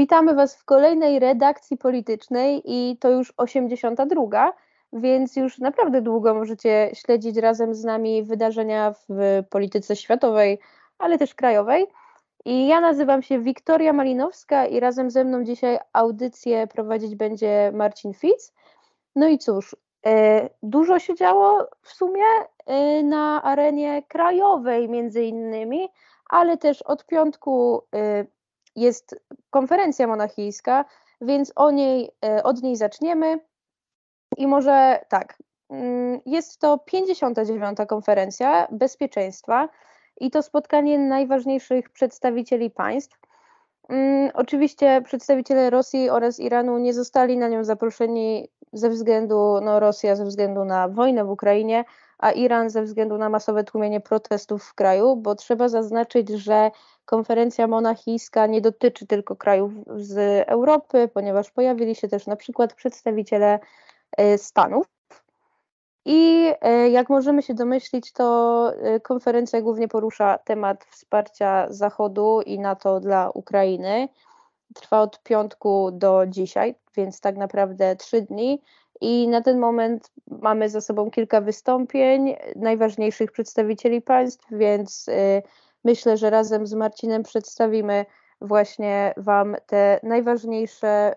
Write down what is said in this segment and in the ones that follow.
Witamy Was w kolejnej redakcji politycznej i to już 82, więc już naprawdę długo możecie śledzić razem z nami wydarzenia w polityce światowej, ale też krajowej. I ja nazywam się Wiktoria Malinowska i razem ze mną dzisiaj audycję prowadzić będzie Marcin Fitz. No i cóż, e, dużo się działo w sumie e, na arenie krajowej między innymi, ale też od piątku e, jest konferencja monachijska, więc o niej, od niej zaczniemy. I może tak, mm, jest to 59. konferencja bezpieczeństwa i to spotkanie najważniejszych przedstawicieli państw. Mm, oczywiście przedstawiciele Rosji oraz Iranu nie zostali na nią zaproszeni ze względu, no Rosja ze względu na wojnę w Ukrainie, a Iran ze względu na masowe tłumienie protestów w kraju, bo trzeba zaznaczyć, że konferencja monachijska nie dotyczy tylko krajów z Europy, ponieważ pojawili się też na przykład przedstawiciele e, Stanów. I e, jak możemy się domyślić, to e, konferencja głównie porusza temat wsparcia Zachodu i NATO dla Ukrainy. Trwa od piątku do dzisiaj, więc tak naprawdę trzy dni. I na ten moment mamy za sobą kilka wystąpień najważniejszych przedstawicieli państw, więc e, myślę, że razem z Marcinem przedstawimy właśnie Wam te najważniejsze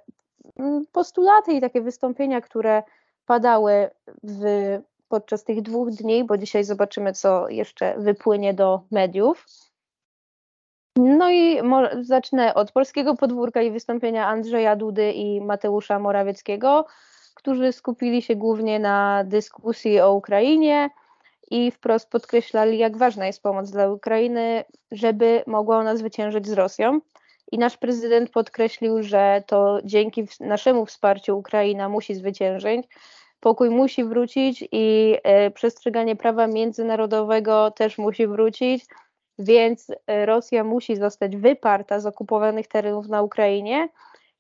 mm, postulaty i takie wystąpienia, które padały w, podczas tych dwóch dni, bo dzisiaj zobaczymy, co jeszcze wypłynie do mediów. No i zacznę od polskiego podwórka i wystąpienia Andrzeja Dudy i Mateusza Morawieckiego, którzy skupili się głównie na dyskusji o Ukrainie i wprost podkreślali, jak ważna jest pomoc dla Ukrainy, żeby mogła ona zwyciężyć z Rosją. I nasz prezydent podkreślił, że to dzięki naszemu wsparciu Ukraina musi zwyciężyć, pokój musi wrócić i e, przestrzeganie prawa międzynarodowego też musi wrócić, więc e, Rosja musi zostać wyparta z okupowanych terenów na Ukrainie.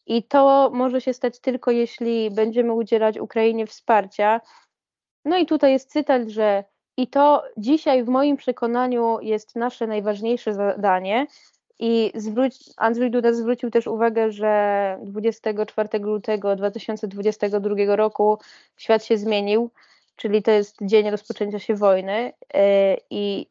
I to może się stać tylko jeśli będziemy udzielać Ukrainie wsparcia. No i tutaj jest cytat, że i to dzisiaj w moim przekonaniu jest nasze najważniejsze zadanie, i zwróć, Andrzej Duda zwrócił też uwagę, że 24 lutego 2022 roku świat się zmienił, czyli to jest dzień rozpoczęcia się wojny e, i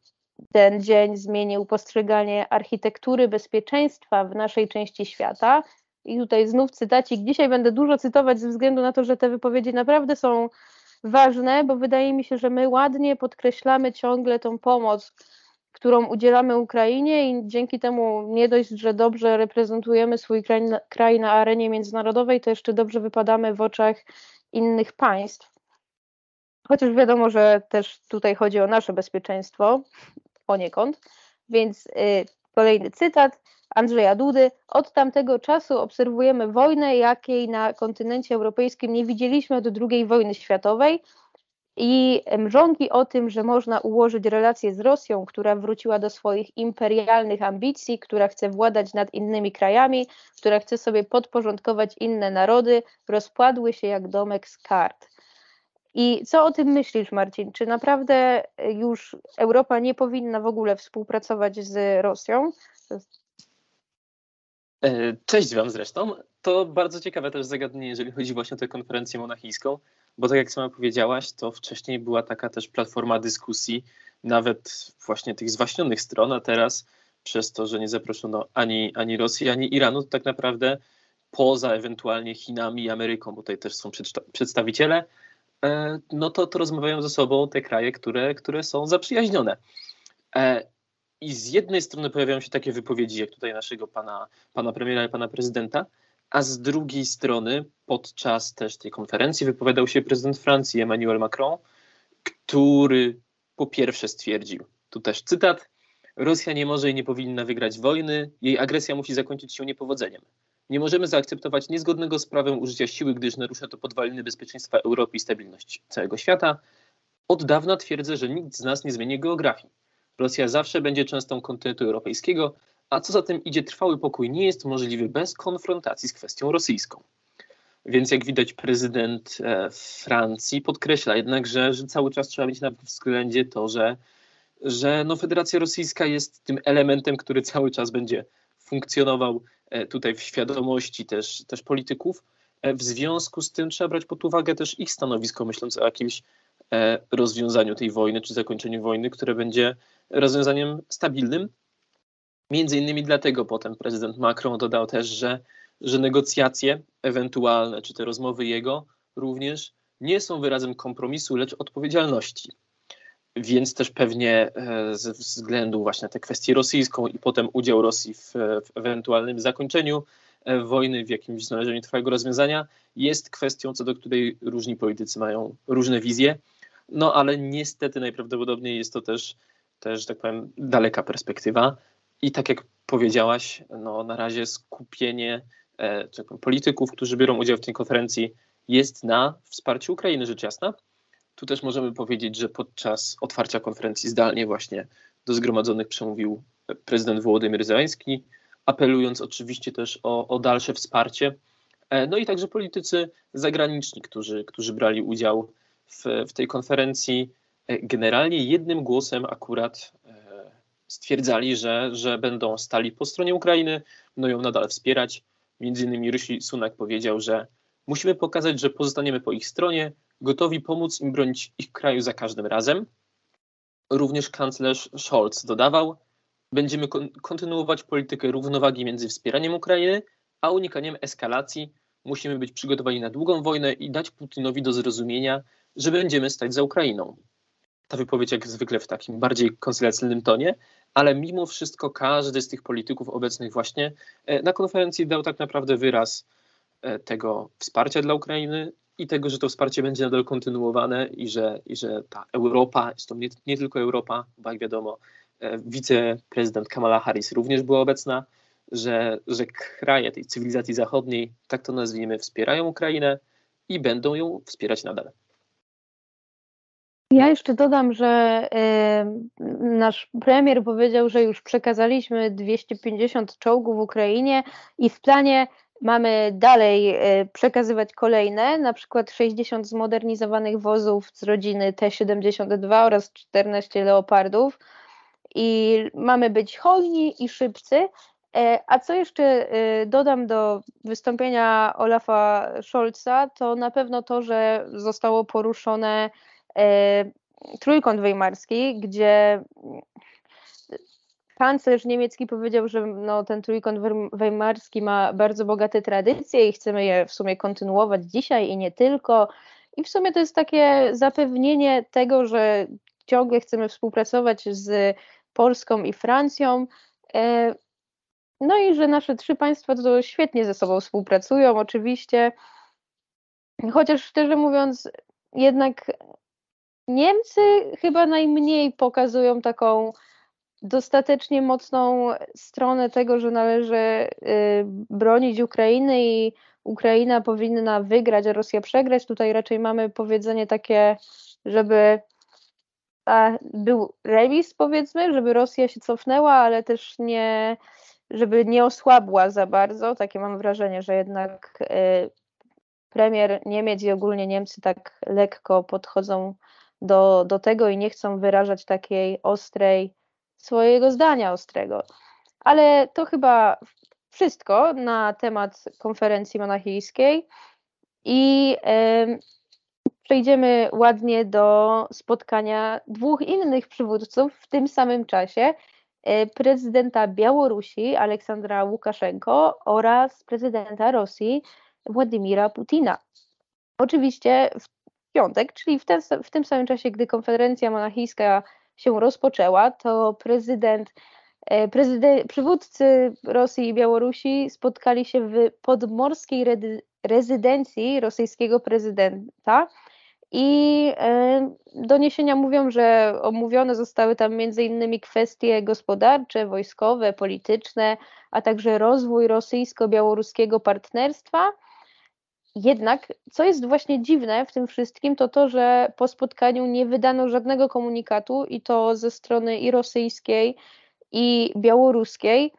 ten dzień zmienił postrzeganie architektury bezpieczeństwa w naszej części świata. I tutaj znów cytacik. Dzisiaj będę dużo cytować ze względu na to, że te wypowiedzi naprawdę są ważne, bo wydaje mi się, że my ładnie podkreślamy ciągle tą pomoc, którą udzielamy Ukrainie i dzięki temu nie dość, że dobrze reprezentujemy swój kraj, kraj na arenie międzynarodowej, to jeszcze dobrze wypadamy w oczach innych państw. Chociaż wiadomo, że też tutaj chodzi o nasze bezpieczeństwo poniekąd. Więc y, kolejny cytat Andrzeja Dudy. Od tamtego czasu obserwujemy wojnę, jakiej na kontynencie europejskim nie widzieliśmy od II wojny światowej i mrzonki o tym, że można ułożyć relacje z Rosją, która wróciła do swoich imperialnych ambicji, która chce władać nad innymi krajami, która chce sobie podporządkować inne narody, rozpadły się jak domek z kart. I co o tym myślisz, Marcin? Czy naprawdę już Europa nie powinna w ogóle współpracować z Rosją? E, cześć Wam zresztą. To bardzo ciekawe też zagadnienie, jeżeli chodzi właśnie o tę konferencję monachijską bo tak jak sama powiedziałaś, to wcześniej była taka też platforma dyskusji, nawet właśnie tych zwaśnionych stron, a teraz przez to, że nie zaproszono ani, ani Rosji, ani Iranu, to tak naprawdę poza ewentualnie Chinami i Ameryką, bo tutaj też są przedstawiciele, e, no to, to rozmawiają ze sobą te kraje, które, które są zaprzyjaźnione. E, I z jednej strony pojawiają się takie wypowiedzi, jak tutaj naszego pana, pana premiera i pana prezydenta, a z drugiej strony podczas też tej konferencji wypowiadał się prezydent Francji Emmanuel Macron, który po pierwsze stwierdził, tu też cytat, Rosja nie może i nie powinna wygrać wojny, jej agresja musi zakończyć się niepowodzeniem. Nie możemy zaakceptować niezgodnego z prawem użycia siły, gdyż narusza to podwaliny bezpieczeństwa Europy i stabilność całego świata. Od dawna twierdzę, że nikt z nas nie zmieni geografii. Rosja zawsze będzie częstą kontynentu europejskiego, a co za tym idzie, trwały pokój nie jest możliwy bez konfrontacji z kwestią rosyjską. Więc jak widać, prezydent e, Francji podkreśla jednak, że, że cały czas trzeba mieć na względzie to, że, że no Federacja Rosyjska jest tym elementem, który cały czas będzie funkcjonował tutaj w świadomości też, też polityków. W związku z tym trzeba brać pod uwagę też ich stanowisko, myśląc o jakimś rozwiązaniu tej wojny czy zakończeniu wojny, które będzie rozwiązaniem stabilnym. Między innymi dlatego potem prezydent Macron dodał też, że, że negocjacje ewentualne, czy te rozmowy jego również nie są wyrazem kompromisu, lecz odpowiedzialności. Więc też pewnie e, ze względu właśnie na tę kwestię rosyjską i potem udział Rosji w, w ewentualnym zakończeniu e, wojny, w jakimś znalezieniu trwałego rozwiązania, jest kwestią, co do której różni politycy mają różne wizje. No ale niestety najprawdopodobniej jest to też, też tak powiem, daleka perspektywa. I tak jak powiedziałaś, no na razie skupienie e, polityków, którzy biorą udział w tej konferencji, jest na wsparciu Ukrainy, rzecz jasna. Tu też możemy powiedzieć, że podczas otwarcia konferencji zdalnie właśnie do zgromadzonych przemówił prezydent Włodymyr Zełański, apelując oczywiście też o, o dalsze wsparcie. E, no i także politycy zagraniczni, którzy, którzy brali udział w, w tej konferencji, e, generalnie jednym głosem akurat e, stwierdzali, że, że będą stali po stronie Ukrainy, będą ją nadal wspierać. Między innymi Rysi Sunak powiedział, że musimy pokazać, że pozostaniemy po ich stronie, gotowi pomóc im bronić ich kraju za każdym razem. Również kanclerz Scholz dodawał, będziemy kontynuować politykę równowagi między wspieraniem Ukrainy, a unikaniem eskalacji. Musimy być przygotowani na długą wojnę i dać Putinowi do zrozumienia, że będziemy stać za Ukrainą. Ta wypowiedź jak zwykle w takim bardziej koncyliacyjnym tonie, ale mimo wszystko każdy z tych polityków obecnych właśnie e, na konferencji dał tak naprawdę wyraz e, tego wsparcia dla Ukrainy i tego, że to wsparcie będzie nadal kontynuowane i że, i że ta Europa, jest to nie, nie tylko Europa, bo jak wiadomo, e, wiceprezydent Kamala Harris również była obecna, że, że kraje tej cywilizacji zachodniej, tak to nazwijmy, wspierają Ukrainę i będą ją wspierać nadal. Ja jeszcze dodam, że y, nasz premier powiedział, że już przekazaliśmy 250 czołgów Ukrainie i w planie mamy dalej y, przekazywać kolejne, na przykład 60 zmodernizowanych wozów z rodziny T-72 oraz 14 leopardów. I mamy być hojni i szybcy. E, a co jeszcze y, dodam do wystąpienia Olafa Scholza, to na pewno to, że zostało poruszone E, trójkąt weimarski, gdzie kanclerz niemiecki powiedział, że no, ten trójkąt weimarski ma bardzo bogate tradycje i chcemy je w sumie kontynuować dzisiaj i nie tylko. I w sumie to jest takie zapewnienie tego, że ciągle chcemy współpracować z Polską i Francją. E, no i że nasze trzy państwa to świetnie ze sobą współpracują, oczywiście. Chociaż szczerze mówiąc, jednak Niemcy chyba najmniej pokazują taką dostatecznie mocną stronę tego, że należy y, bronić Ukrainy i Ukraina powinna wygrać, a Rosja przegrać. Tutaj raczej mamy powiedzenie takie, żeby był remis, powiedzmy, żeby Rosja się cofnęła, ale też nie, żeby nie osłabła za bardzo. Takie mam wrażenie, że jednak y, premier Niemiec i ogólnie Niemcy tak lekko podchodzą do, do tego i nie chcą wyrażać takiej ostrej, swojego zdania ostrego. Ale to chyba wszystko na temat konferencji monachijskiej i przejdziemy ładnie do spotkania dwóch innych przywódców w tym samym czasie. E, prezydenta Białorusi Aleksandra Łukaszenko oraz prezydenta Rosji Władimira Putina. Oczywiście w piątek, czyli w, ten, w tym samym czasie, gdy konferencja monachijska się rozpoczęła, to prezydent, e, prezydent, przywódcy Rosji i Białorusi spotkali się w podmorskiej rezydencji rosyjskiego prezydenta. I e, doniesienia mówią, że omówione zostały tam innymi kwestie gospodarcze, wojskowe, polityczne, a także rozwój rosyjsko-białoruskiego partnerstwa jednak, co jest właśnie dziwne w tym wszystkim, to to, że po spotkaniu nie wydano żadnego komunikatu i to ze strony i rosyjskiej, i białoruskiej,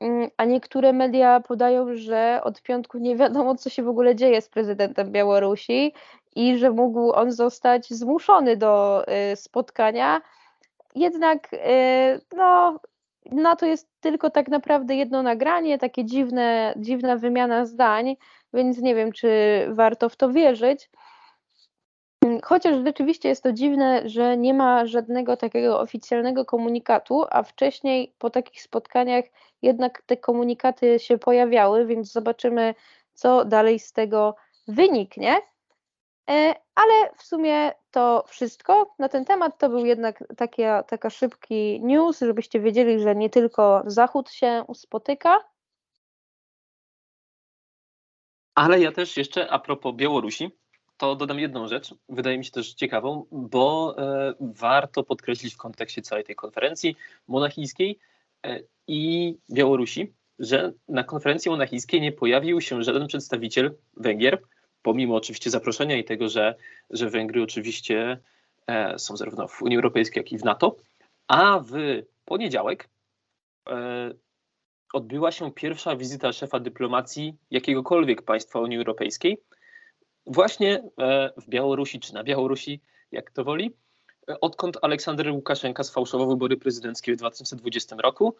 mm, a niektóre media podają, że od piątku nie wiadomo, co się w ogóle dzieje z prezydentem Białorusi i że mógł on zostać zmuszony do y, spotkania. Jednak y, no, na to jest tylko tak naprawdę jedno nagranie, takie dziwne, dziwna wymiana zdań, więc nie wiem, czy warto w to wierzyć. Chociaż rzeczywiście jest to dziwne, że nie ma żadnego takiego oficjalnego komunikatu, a wcześniej po takich spotkaniach jednak te komunikaty się pojawiały, więc zobaczymy, co dalej z tego wyniknie. E, ale w sumie to wszystko na ten temat. To był jednak taka, taka szybki news, żebyście wiedzieli, że nie tylko Zachód się spotyka. Ale ja też jeszcze a propos Białorusi, to dodam jedną rzecz, wydaje mi się też ciekawą, bo e, warto podkreślić w kontekście całej tej konferencji monachijskiej e, i Białorusi, że na konferencji monachijskiej nie pojawił się żaden przedstawiciel Węgier, pomimo oczywiście zaproszenia i tego, że, że Węgry oczywiście e, są zarówno w Unii Europejskiej, jak i w NATO, a w poniedziałek e, odbyła się pierwsza wizyta szefa dyplomacji jakiegokolwiek państwa Unii Europejskiej właśnie e, w Białorusi czy na Białorusi, jak to woli, odkąd Aleksander Łukaszenka sfałszował wybory prezydenckie w 2020 roku.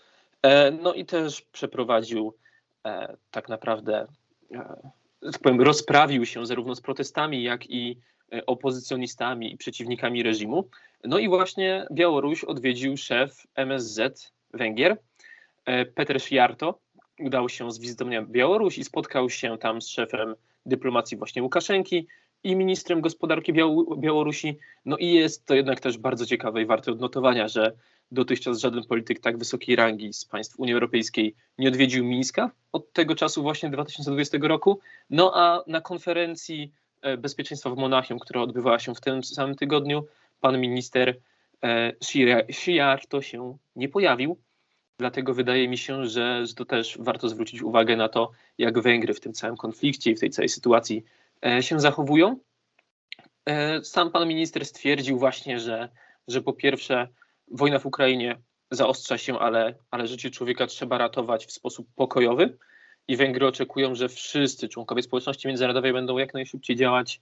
No i też przeprowadził tak naprawdę tak powiem, rozprawił się zarówno z protestami, jak i e, opozycjonistami i przeciwnikami reżimu. No i właśnie Białoruś odwiedził szef MSZ Węgier, e, Peter Sziarto. Udał się z wizytą na Białoruś i spotkał się tam z szefem dyplomacji właśnie Łukaszenki i ministrem gospodarki Białorusi. No i jest to jednak też bardzo ciekawe i warte odnotowania, że dotychczas żaden polityk tak wysokiej rangi z państw Unii Europejskiej nie odwiedził Mińska od tego czasu właśnie 2020 roku. No a na konferencji e, bezpieczeństwa w Monachium, która odbywała się w tym samym tygodniu, pan minister Shiar to się nie pojawił. Dlatego wydaje mi się, że, to też warto zwrócić uwagę na to, jak Węgry w tym całym konflikcie i w tej całej sytuacji e, się zachowują. E, sam pan minister stwierdził właśnie, że, że po pierwsze wojna w Ukrainie zaostrza się, ale, ale życie człowieka trzeba ratować w sposób pokojowy i Węgry oczekują, że wszyscy członkowie społeczności międzynarodowej będą jak najszybciej działać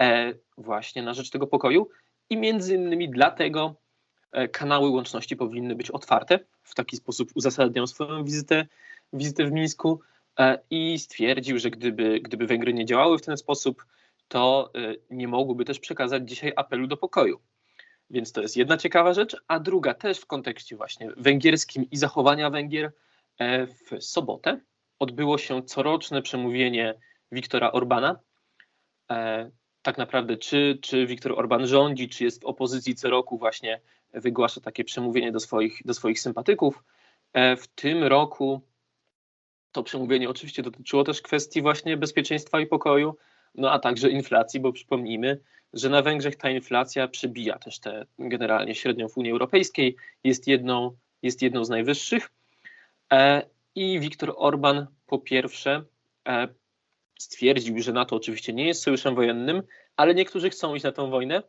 e, właśnie na rzecz tego pokoju i między innymi dlatego kanały łączności powinny być otwarte. W taki sposób uzasadniał swoją wizytę, wizytę w Mińsku e, i stwierdził, że gdyby, gdyby Węgry nie działały w ten sposób, to e, nie mogłyby też przekazać dzisiaj apelu do pokoju. Więc to jest jedna ciekawa rzecz, a druga też w kontekście właśnie węgierskim i zachowania Węgier e, w sobotę odbyło się coroczne przemówienie Wiktora Orbana. E, tak naprawdę, czy, czy Wiktor Orban rządzi, czy jest w opozycji co roku, właśnie wygłasza takie przemówienie do swoich, do swoich sympatyków. E, w tym roku to przemówienie oczywiście dotyczyło też kwestii właśnie bezpieczeństwa i pokoju, no a także inflacji, bo przypomnijmy, że na Węgrzech ta inflacja przebija też tę generalnie średnią w Unii Europejskiej, jest jedną, jest jedną z najwyższych. E, I Viktor Orban po pierwsze e, stwierdził, że NATO oczywiście nie jest sojuszem wojennym, ale niektórzy chcą iść na tę wojnę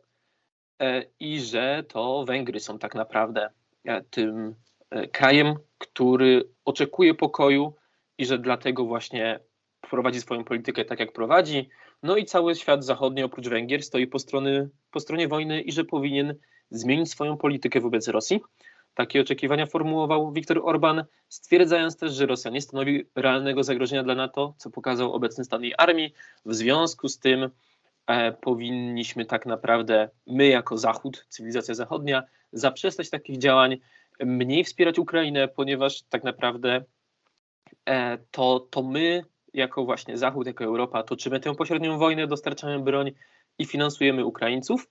i że to Węgry są tak naprawdę tym krajem, który oczekuje pokoju i że dlatego właśnie prowadzi swoją politykę tak, jak prowadzi. No i cały świat zachodni oprócz Węgier stoi po, strony, po stronie wojny i że powinien zmienić swoją politykę wobec Rosji. Takie oczekiwania formułował Viktor Orban, stwierdzając też, że Rosja nie stanowi realnego zagrożenia dla NATO, co pokazał obecny stan jej armii. W związku z tym e, powinniśmy tak naprawdę, my jako Zachód, cywilizacja zachodnia, zaprzestać takich działań, mniej wspierać Ukrainę, ponieważ tak naprawdę e, to, to my jako właśnie Zachód, jako Europa toczymy tę pośrednią wojnę, dostarczamy broń i finansujemy Ukraińców.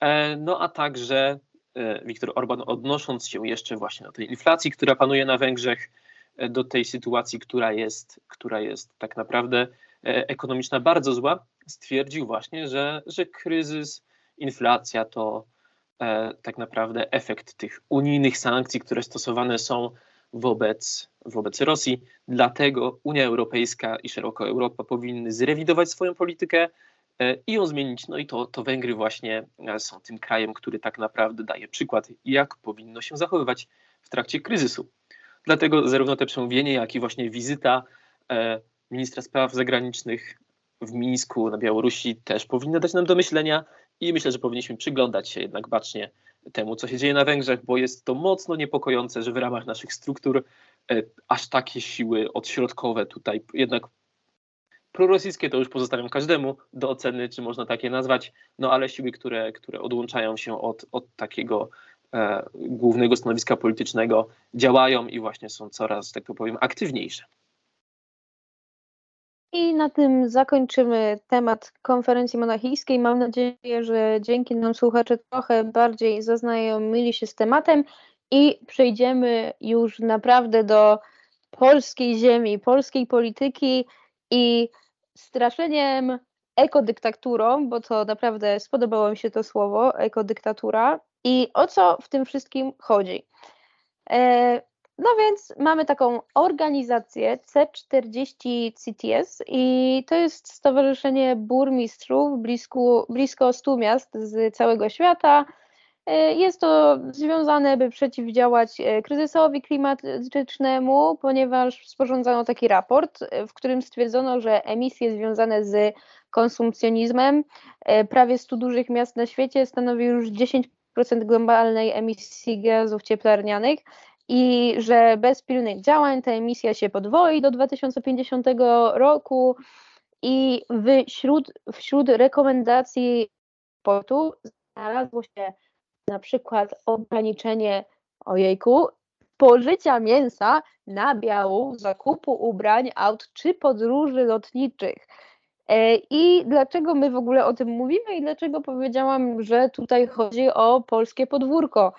E, no a także e, Viktor Orban odnosząc się jeszcze właśnie do tej inflacji, która panuje na Węgrzech, e, do tej sytuacji, która jest, która jest tak naprawdę ekonomiczna bardzo zła, stwierdził właśnie, że, że kryzys, inflacja to tak naprawdę efekt tych unijnych sankcji, które stosowane są wobec, wobec Rosji. Dlatego Unia Europejska i szeroko Europa powinny zrewidować swoją politykę e, i ją zmienić. No i to, to Węgry właśnie e, są tym krajem, który tak naprawdę daje przykład, jak powinno się zachowywać w trakcie kryzysu. Dlatego zarówno te przemówienie, jak i właśnie wizyta e, ministra spraw zagranicznych w Mińsku na Białorusi też powinny dać nam do myślenia i myślę, że powinniśmy przyglądać się jednak bacznie temu, co się dzieje na Węgrzech, bo jest to mocno niepokojące, że w ramach naszych struktur e, aż takie siły odśrodkowe tutaj jednak prorosyjskie to już pozostawiam każdemu do oceny, czy można takie nazwać, no ale siły, które, które odłączają się od, od takiego e, głównego stanowiska politycznego, działają i właśnie są coraz, tak to powiem, aktywniejsze. I na tym zakończymy temat konferencji monachijskiej. Mam nadzieję, że dzięki nam słuchacze trochę bardziej zaznajomili się z tematem i przejdziemy już naprawdę do polskiej ziemi, polskiej polityki i straszeniem ekodyktaturą, bo to naprawdę spodobało mi się to słowo, ekodyktatura. I o co w tym wszystkim chodzi? E, no więc mamy taką organizację C40 CTS i to jest Stowarzyszenie Burmistrzów blisko, blisko 100 miast z całego świata. E, jest to związane, by przeciwdziałać e, kryzysowi klimatycznemu, ponieważ sporządzono taki raport, e, w którym stwierdzono, że emisje związane z konsumpcjonizmem prawie 100 dużych miast na świecie stanowi już 10% globalnej emisji gazów cieplarnianych i że bez pilnych działań ta emisja się podwoi do 2050 roku i wśród, wśród rekomendacji portu znalazło się na przykład ograniczenie ojejku, spożycia mięsa, nabiału, zakupu ubrań, aut czy podróży lotniczych. E, I dlaczego my w ogóle o tym mówimy i dlaczego powiedziałam, że tutaj chodzi o polskie podwórko?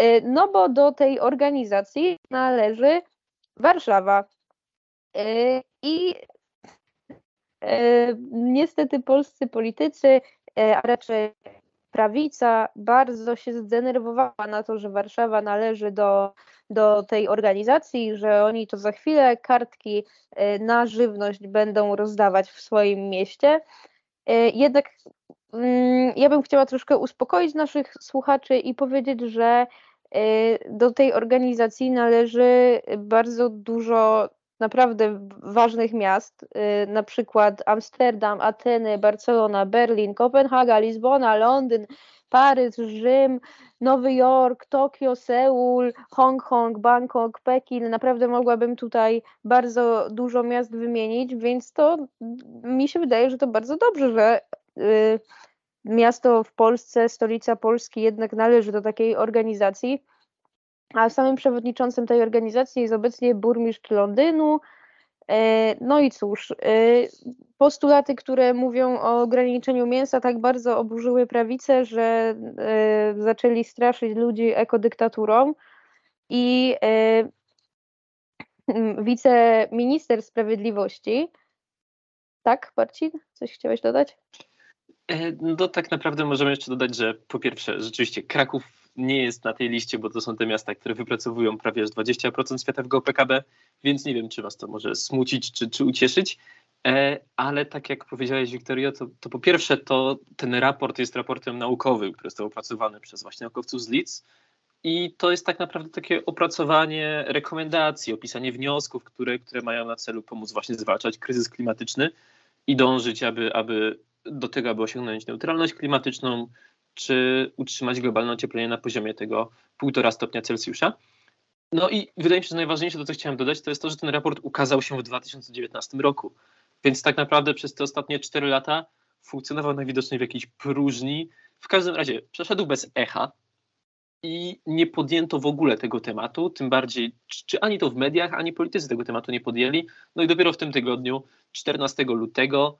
E, no bo do tej organizacji należy Warszawa. E, I niestety polscy politycy, a raczej prawica bardzo się zdenerwowała na to, że Warszawa należy do, do tej organizacji, że oni to za chwilę kartki e, na żywność będą rozdawać w swoim mieście. E, jednak mm, ja bym chciała troszkę uspokoić naszych słuchaczy i powiedzieć, że e, do tej organizacji należy bardzo dużo naprawdę ważnych miast, y, na przykład Amsterdam, Ateny, Barcelona, Berlin, Kopenhaga, Lizbona, Londyn, Paryż, Rzym, Nowy Jork, Tokio, Seul, Hongkong, Bangkok, Pekin. Naprawdę mogłabym tutaj bardzo dużo miast wymienić, więc to mi się wydaje, że to bardzo dobrze, że y, miasto w Polsce, stolica Polski jednak należy do takiej organizacji a samym przewodniczącym tej organizacji jest obecnie burmistrz Londynu. E, no i cóż, e, postulaty, które mówią o ograniczeniu mięsa, tak bardzo oburzyły prawicę, że e, zaczęli straszyć ludzi ekodyktaturą. I wiceminister sprawiedliwości, tak, Marcin? Coś chciałeś dodać? No tak naprawdę możemy jeszcze dodać, że po pierwsze, rzeczywiście Kraków nie jest na tej liście, bo to są te miasta, które wypracowują prawie 20% światowego PKB, więc nie wiem, czy was to może smucić, czy, czy ucieszyć. E, ale tak jak powiedziałeś, Wiktorio, to, to po pierwsze to ten raport jest raportem naukowym, który został opracowany przez właśnie naukowców z Leeds i to jest tak naprawdę takie opracowanie rekomendacji, opisanie wniosków, które, które mają na celu pomóc właśnie zwalczać kryzys klimatyczny i dążyć, aby, aby do tego, aby osiągnąć neutralność klimatyczną, czy utrzymać globalne ocieplenie na poziomie tego 1,5 stopnia Celsjusza. No i wydaje mi się, że najważniejsze to, co chciałem dodać, to jest to, że ten raport ukazał się w 2019 roku. Więc tak naprawdę przez te ostatnie 4 lata funkcjonował najwidoczniej w jakiejś próżni. W każdym razie przeszedł bez echa i nie podjęto w ogóle tego tematu, tym bardziej, czy ani to w mediach, ani politycy tego tematu nie podjęli. No i dopiero w tym tygodniu, 14 lutego,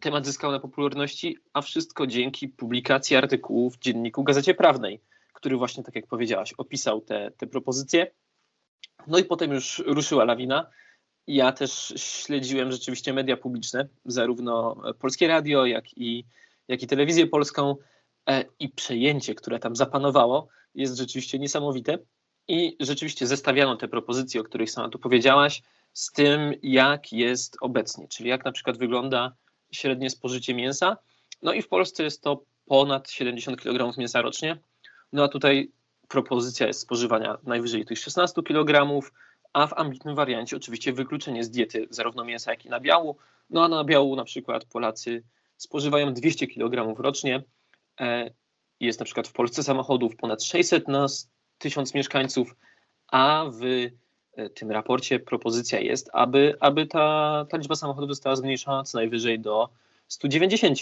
temat zyskał na popularności, a wszystko dzięki publikacji artykułów w dzienniku Gazecie Prawnej, który właśnie, tak jak powiedziałaś, opisał te, te propozycje. No i potem już ruszyła lawina. Ja też śledziłem rzeczywiście media publiczne, zarówno polskie radio, jak i, jak i telewizję polską. E, I przejęcie, które tam zapanowało, jest rzeczywiście niesamowite. I rzeczywiście zestawiano te propozycje, o których sama tu powiedziałaś, z tym, jak jest obecnie, czyli jak na przykład wygląda średnie spożycie mięsa. No i w Polsce jest to ponad 70 kg mięsa rocznie. No a tutaj propozycja jest spożywania najwyżej tych 16 kg, a w ambitnym wariancie oczywiście wykluczenie z diety zarówno mięsa, jak i nabiału. No a na nabiału na przykład Polacy spożywają 200 kg rocznie. E, jest na przykład w Polsce samochodów ponad 600 na 1000 mieszkańców, a w tym raporcie propozycja jest, aby, aby ta, ta liczba samochodów została zmniejszona co najwyżej do 190.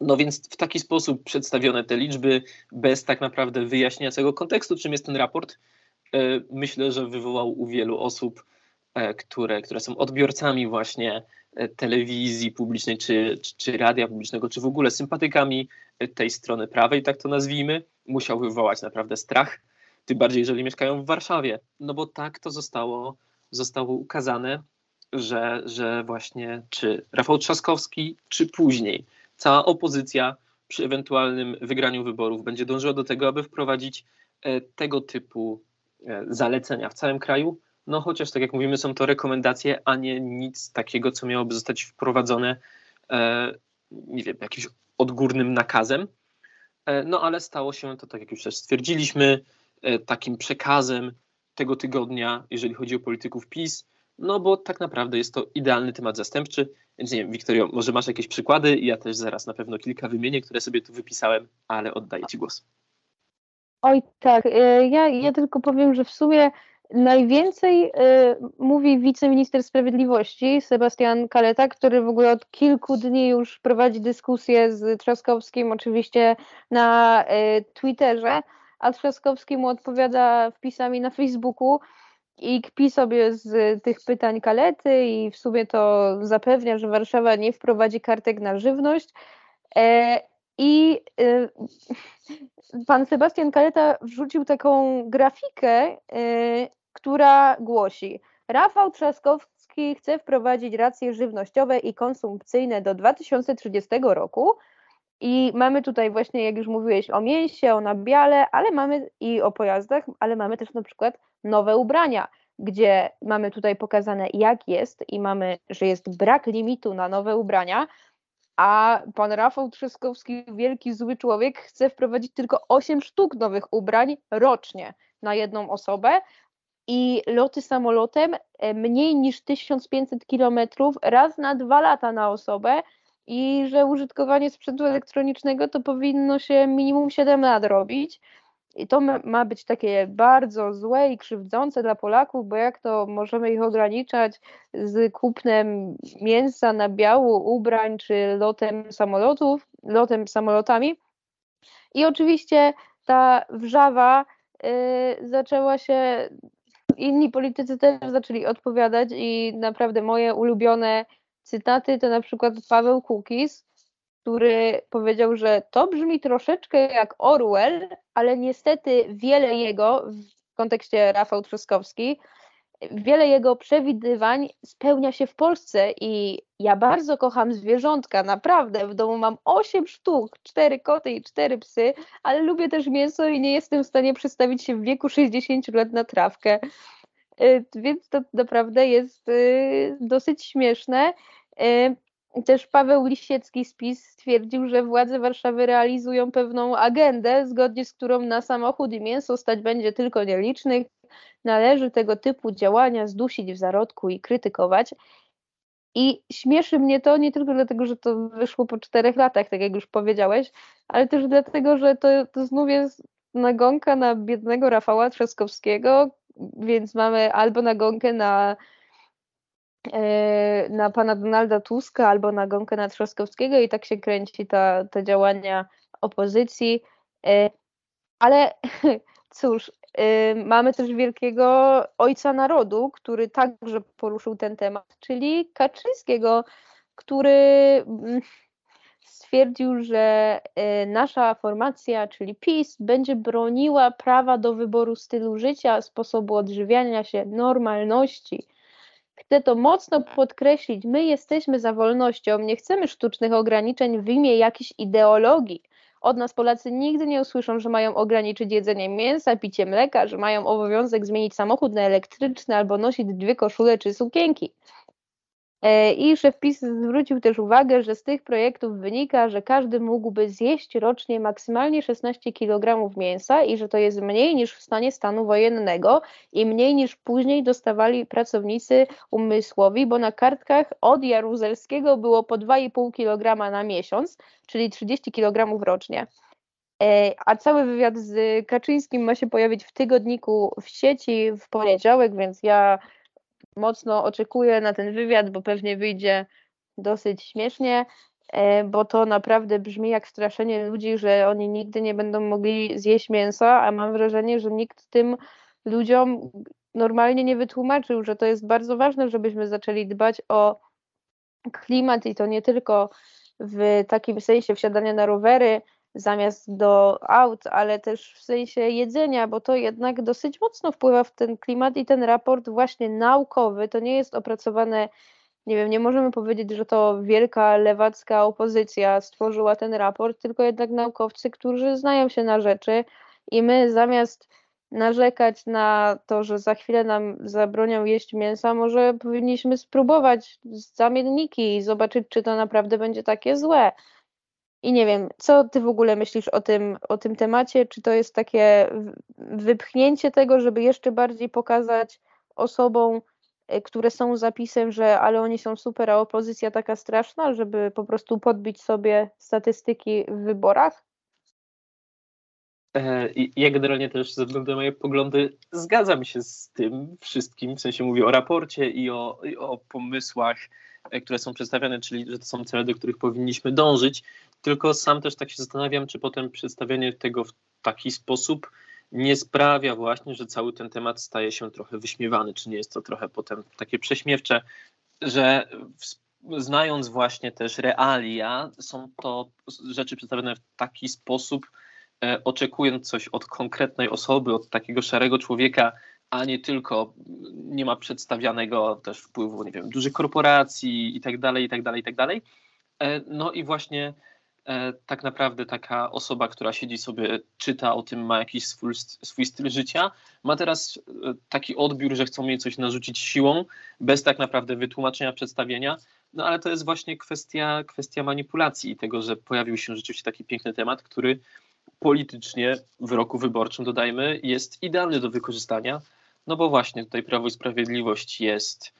No więc w taki sposób przedstawione te liczby, bez tak naprawdę wyjaśnienia całego kontekstu, czym jest ten raport, e, myślę, że wywołał u wielu osób, e, które, które są odbiorcami właśnie e, telewizji publicznej, czy, czy, czy radia publicznego, czy w ogóle sympatykami tej strony prawej, tak to nazwijmy, musiał wywołać naprawdę strach, tym bardziej jeżeli mieszkają w Warszawie, no bo tak to zostało, zostało ukazane, że, że właśnie czy Rafał Trzaskowski, czy później cała opozycja przy ewentualnym wygraniu wyborów będzie dążyła do tego, aby wprowadzić e, tego typu e, zalecenia w całym kraju. No chociaż, tak jak mówimy, są to rekomendacje, a nie nic takiego, co miałoby zostać wprowadzone, e, nie wiem, jakimś odgórnym nakazem. No ale stało się to, tak jak już też stwierdziliśmy, takim przekazem tego tygodnia, jeżeli chodzi o polityków PiS, no bo tak naprawdę jest to idealny temat zastępczy. Więc nie wiem, Wiktorio, może masz jakieś przykłady? Ja też zaraz na pewno kilka wymienię, które sobie tu wypisałem, ale oddaję Ci głos. Oj tak, e, ja, ja tylko powiem, że w sumie najwięcej e, mówi wiceminister sprawiedliwości Sebastian Kaleta, który w ogóle od kilku dni już prowadzi dyskusję z Trzaskowskim, oczywiście na e, Twitterze, a Trzaskowski mu odpowiada wpisami na Facebooku, i kpi sobie z tych pytań kalety i w sumie to zapewnia, że Warszawa nie wprowadzi kartek na żywność. E, I e, pan Sebastian Kaleta wrzucił taką grafikę, e, która głosi: Rafał Trzaskowski chce wprowadzić racje żywnościowe i konsumpcyjne do 2030 roku. I mamy tutaj właśnie, jak już mówiłeś, o mięsie, o nabiale, ale mamy i o pojazdach, ale mamy też na przykład nowe ubrania, gdzie mamy tutaj pokazane, jak jest, i mamy, że jest brak limitu na nowe ubrania, a pan Rafał Trzaskowski, wielki zły człowiek, chce wprowadzić tylko 8 sztuk nowych ubrań rocznie na jedną osobę. I loty samolotem e, mniej niż 1500 kilometrów raz na dwa lata na osobę, i że użytkowanie sprzętu elektronicznego to powinno się minimum 7 lat robić. I to ma być takie bardzo złe i krzywdzące dla Polaków, bo jak to możemy ich ograniczać z kupnem mięsa na biału, ubrań czy lotem samolotów, lotem samolotami. I oczywiście ta wrzawa y, zaczęła się, inni politycy też zaczęli odpowiadać i naprawdę moje ulubione cytaty to na przykład Paweł Kukis, który powiedział, że to brzmi troszeczkę jak Orwell, ale niestety wiele jego, w kontekście Rafał Trzaskowski, wiele jego przewidywań spełnia się w Polsce i ja bardzo kocham zwierzątka, naprawdę. W domu mam 8 sztuk, 4 koty i 4 psy, ale lubię też mięso i nie jestem w stanie przestawić się w wieku 60 lat na trawkę. Y, więc to naprawdę jest y, dosyć śmieszne. Y, też Paweł Lisiecki z PiS stwierdził, że władze Warszawy realizują pewną agendę, zgodnie z którą na samochód i mięso stać będzie tylko nielicznych. Należy tego typu działania zdusić w zarodku i krytykować. I śmieszy mnie to nie tylko dlatego, że to wyszło po czterech latach, tak jak już powiedziałeś, ale też dlatego, że to, to znów jest nagonka na biednego Rafała Trzaskowskiego, więc mamy albo nagonkę na E, na pana Donalda Tuska albo na Gonkę Trzaskowskiego i tak się kręci ta, te działania opozycji. E, ale cóż, e, mamy też wielkiego ojca narodu, który także poruszył ten temat, czyli Kaczyńskiego, który mm, stwierdził, że nasza formacja, czyli PiS, będzie broniła prawa do wyboru stylu życia, sposobu odżywiania się, normalności Chcę to mocno podkreślić. My jesteśmy za wolnością, nie chcemy sztucznych ograniczeń w imię jakiejś ideologii. Od nas Polacy nigdy nie usłyszą, że mają ograniczyć jedzenie mięsa, picie mleka, że mają obowiązek zmienić samochód na elektryczny albo nosić dwie koszule czy sukienki. E, I szef PiS zwrócił też uwagę, że z tych projektów wynika, że każdy mógłby zjeść rocznie maksymalnie 16 kg mięsa i że to jest mniej niż w stanie stanu wojennego i mniej niż później dostawali pracownicy umysłowi, bo na kartkach od Jaruzelskiego było po 2,5 kg na miesiąc, czyli 30 kg rocznie. E, a cały wywiad z Kaczyńskim ma się pojawić w tygodniku w sieci w poniedziałek, więc ja mocno oczekuję na ten wywiad, bo pewnie wyjdzie dosyć śmiesznie, e, bo to naprawdę brzmi jak straszenie ludzi, że oni nigdy nie będą mogli zjeść mięsa, a mam wrażenie, że nikt tym ludziom normalnie nie wytłumaczył, że to jest bardzo ważne, żebyśmy zaczęli dbać o klimat i to nie tylko w takim sensie wsiadania na rowery zamiast do aut, ale też w sensie jedzenia, bo to jednak dosyć mocno wpływa w ten klimat i ten raport właśnie naukowy, to nie jest opracowane, nie wiem, nie możemy powiedzieć, że to wielka lewacka opozycja stworzyła ten raport, tylko jednak naukowcy, którzy znają się na rzeczy i my zamiast narzekać na to, że za chwilę nam zabronią jeść mięsa, może powinniśmy spróbować zamienniki i zobaczyć, czy to naprawdę będzie takie złe. I nie wiem, co ty w ogóle myślisz o tym, o tym temacie? Czy to jest takie wypchnięcie tego, żeby jeszcze bardziej pokazać osobom, e, które są zapisem, że ale oni są super, a opozycja taka straszna, żeby po prostu podbić sobie statystyki w wyborach? E, ja generalnie też ze względu na moje poglądy zgadzam się z tym wszystkim, w sensie mówię o raporcie i o, i o pomysłach, e, które są przedstawiane, czyli że to są cele, do których powinniśmy dążyć, tylko sam też tak się zastanawiam, czy potem przedstawianie tego w taki sposób nie sprawia właśnie, że cały ten temat staje się trochę wyśmiewany, czy nie jest to trochę potem takie prześmiewcze, że znając właśnie też realia, są to rzeczy przedstawione w taki sposób, E, oczekując coś od konkretnej osoby, od takiego szarego człowieka, a nie tylko nie ma przedstawianego też wpływu, nie wiem, dużych korporacji i tak dalej, i tak dalej, i tak dalej. E, no i właśnie tak naprawdę taka osoba, która siedzi sobie, czyta o tym, ma jakiś swój, swój styl życia, ma teraz taki odbiór, że chcą jej coś narzucić siłą, bez tak naprawdę wytłumaczenia, przedstawienia. No ale to jest właśnie kwestia, kwestia manipulacji i tego, że pojawił się rzeczywiście taki piękny temat, który politycznie w roku wyborczym, dodajmy, jest idealny do wykorzystania, no bo właśnie tutaj Prawo i Sprawiedliwość jest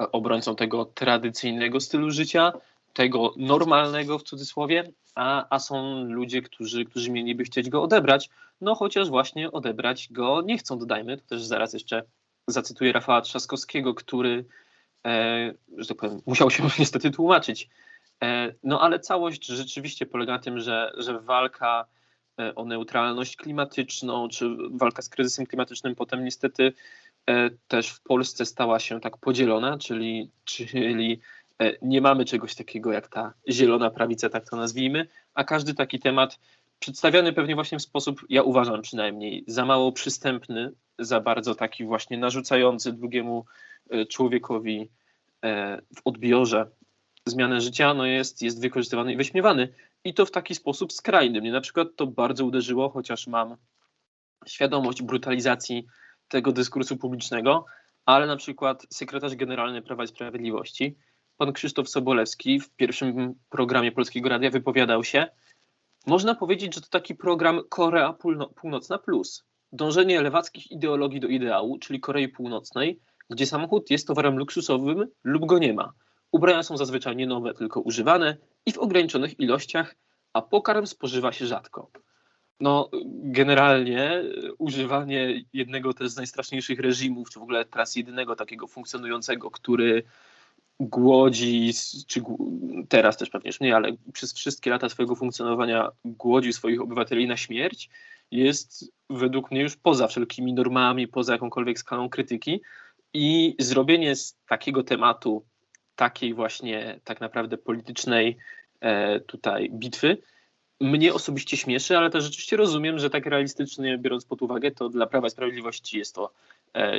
e, obrońcą tego tradycyjnego stylu życia, tego normalnego w cudzysłowie, a, a są ludzie, którzy, którzy mieliby chcieć go odebrać, no chociaż właśnie odebrać go nie chcą, dodajmy, to też zaraz jeszcze zacytuję Rafała Trzaskowskiego, który, e, że tak powiem, musiał się niestety tłumaczyć. E, no ale całość rzeczywiście polega na tym, że, że walka E, o neutralność klimatyczną, czy walka z kryzysem klimatycznym potem niestety e, też w Polsce stała się tak podzielona, czyli, czyli nie mamy czegoś takiego jak ta zielona prawica, tak to nazwijmy, a każdy taki temat przedstawiany pewnie właśnie w sposób, ja uważam przynajmniej, za mało przystępny, za bardzo taki właśnie narzucający drugiemu człowiekowi w odbiorze zmianę życia, no jest, jest wykorzystywany i wyśmiewany i to w taki sposób skrajny. Mnie na przykład to bardzo uderzyło, chociaż mam świadomość brutalizacji tego dyskursu publicznego, ale na przykład sekretarz generalny Prawa i Sprawiedliwości, pan Krzysztof Sobolewski w pierwszym programie Polskiego Radia wypowiadał się, można powiedzieć, że to taki program Korea Północna Plus. Dążenie lewackich ideologii do ideału, czyli Korei Północnej, gdzie samochód jest towarem luksusowym lub go nie ma. Ubrania są zazwyczaj nie nowe, tylko używane i w ograniczonych ilościach, a pokarm spożywa się rzadko. No, generalnie używanie jednego też z najstraszniejszych reżimów, czy w ogóle teraz jedynego takiego funkcjonującego, który głodzi, czy teraz też pewnie już nie, ale przez wszystkie lata swojego funkcjonowania głodził swoich obywateli na śmierć, jest według mnie już poza wszelkimi normami, poza jakąkolwiek skalą krytyki. I zrobienie z takiego tematu takiej właśnie tak naprawdę politycznej e, tutaj bitwy mnie osobiście śmieszy, ale też rzeczywiście rozumiem, że tak realistycznie biorąc pod uwagę, to dla Prawa i Sprawiedliwości jest to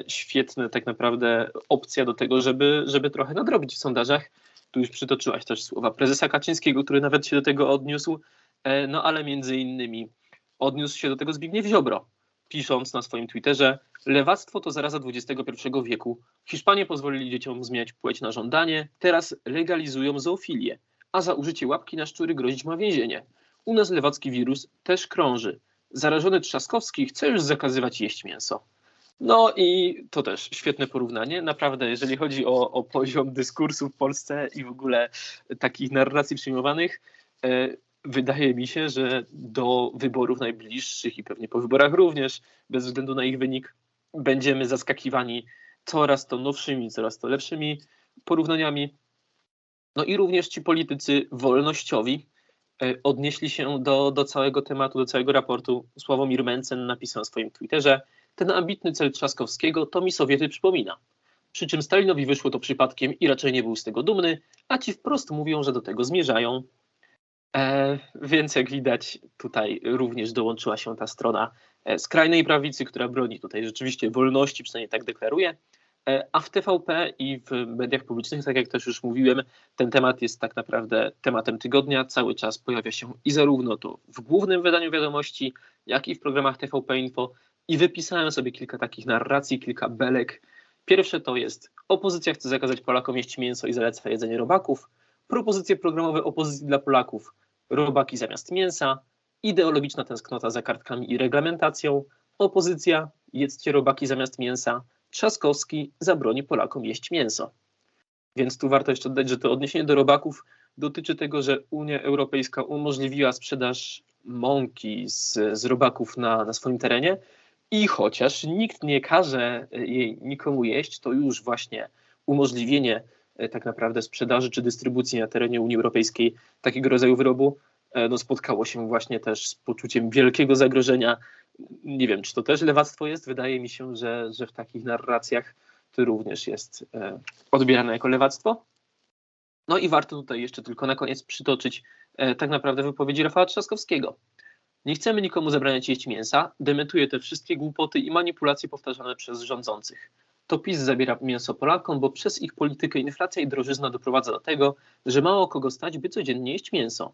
świetna tak naprawdę opcja do tego, żeby, żeby trochę nadrobić w sondażach. Tu już przytoczyłaś też słowa prezesa Kaczyńskiego, który nawet się do tego odniósł, e, no ale między innymi odniósł się do tego Zbigniew Ziobro, pisząc na swoim Twitterze, lewactwo to zaraza XXI wieku. Hiszpanie pozwolili dzieciom zmieniać płeć na żądanie, teraz legalizują zoofilię, a za użycie łapki na szczury grozić ma więzienie. U nas lewacki wirus też krąży. Zarażony Trzaskowski chce już zakazywać jeść mięso. No i to też świetne porównanie. Naprawdę, jeżeli chodzi o, o poziom dyskursu w Polsce i w ogóle takich narracji przyjmowanych, e, wydaje mi się, że do wyborów najbliższych i pewnie po wyborach również, bez względu na ich wynik, będziemy zaskakiwani coraz to nowszymi, coraz to lepszymi porównaniami. No i również ci politycy wolnościowi e, odnieśli się do, do całego tematu, do całego raportu. Sławomir Mencen napisał na swoim Twitterze, ten ambitny cel Trzaskowskiego to mi Sowiety przypomina. Przy czym Stalinowi wyszło to przypadkiem i raczej nie był z tego dumny, a ci wprost mówią, że do tego zmierzają. E, więc jak widać, tutaj również dołączyła się ta strona e, skrajnej prawicy, która broni tutaj rzeczywiście wolności, przynajmniej tak deklaruje. E, a w TVP i w mediach publicznych, tak jak też już mówiłem, ten temat jest tak naprawdę tematem tygodnia. Cały czas pojawia się i zarówno to w głównym wydaniu wiadomości, jak i w programach TVP Info. I wypisałem sobie kilka takich narracji, kilka belek. Pierwsze to jest opozycja chce zakazać Polakom jeść mięso i zaleca jedzenie robaków. Propozycje programowe opozycji dla Polaków robaki zamiast mięsa, ideologiczna tęsknota za kartkami i reglamentacją, opozycja, jedzcie robaki zamiast mięsa, Trzaskowski zabroni Polakom jeść mięso. Więc tu warto jeszcze dodać, że to odniesienie do robaków dotyczy tego, że Unia Europejska umożliwiła sprzedaż mąki z, z robaków na, na swoim terenie i chociaż nikt nie każe jej nikomu jeść, to już właśnie umożliwienie E, tak naprawdę sprzedaży czy dystrybucji na terenie Unii Europejskiej takiego rodzaju wyrobu e, no, spotkało się właśnie też z poczuciem wielkiego zagrożenia. Nie wiem, czy to też lewactwo jest. Wydaje mi się, że, że w takich narracjach to również jest e, odbierane jako lewactwo. No i warto tutaj jeszcze tylko na koniec przytoczyć tak naprawdę wypowiedzi Rafała Trzaskowskiego. Nie chcemy nikomu zabraniać jeść mięsa, dementuje te wszystkie głupoty i manipulacje powtarzane przez rządzących to PiS zabiera mięso Polakom, bo przez ich politykę inflacja i drożyzna doprowadza do tego, że mało kogo stać, by codziennie jeść mięso.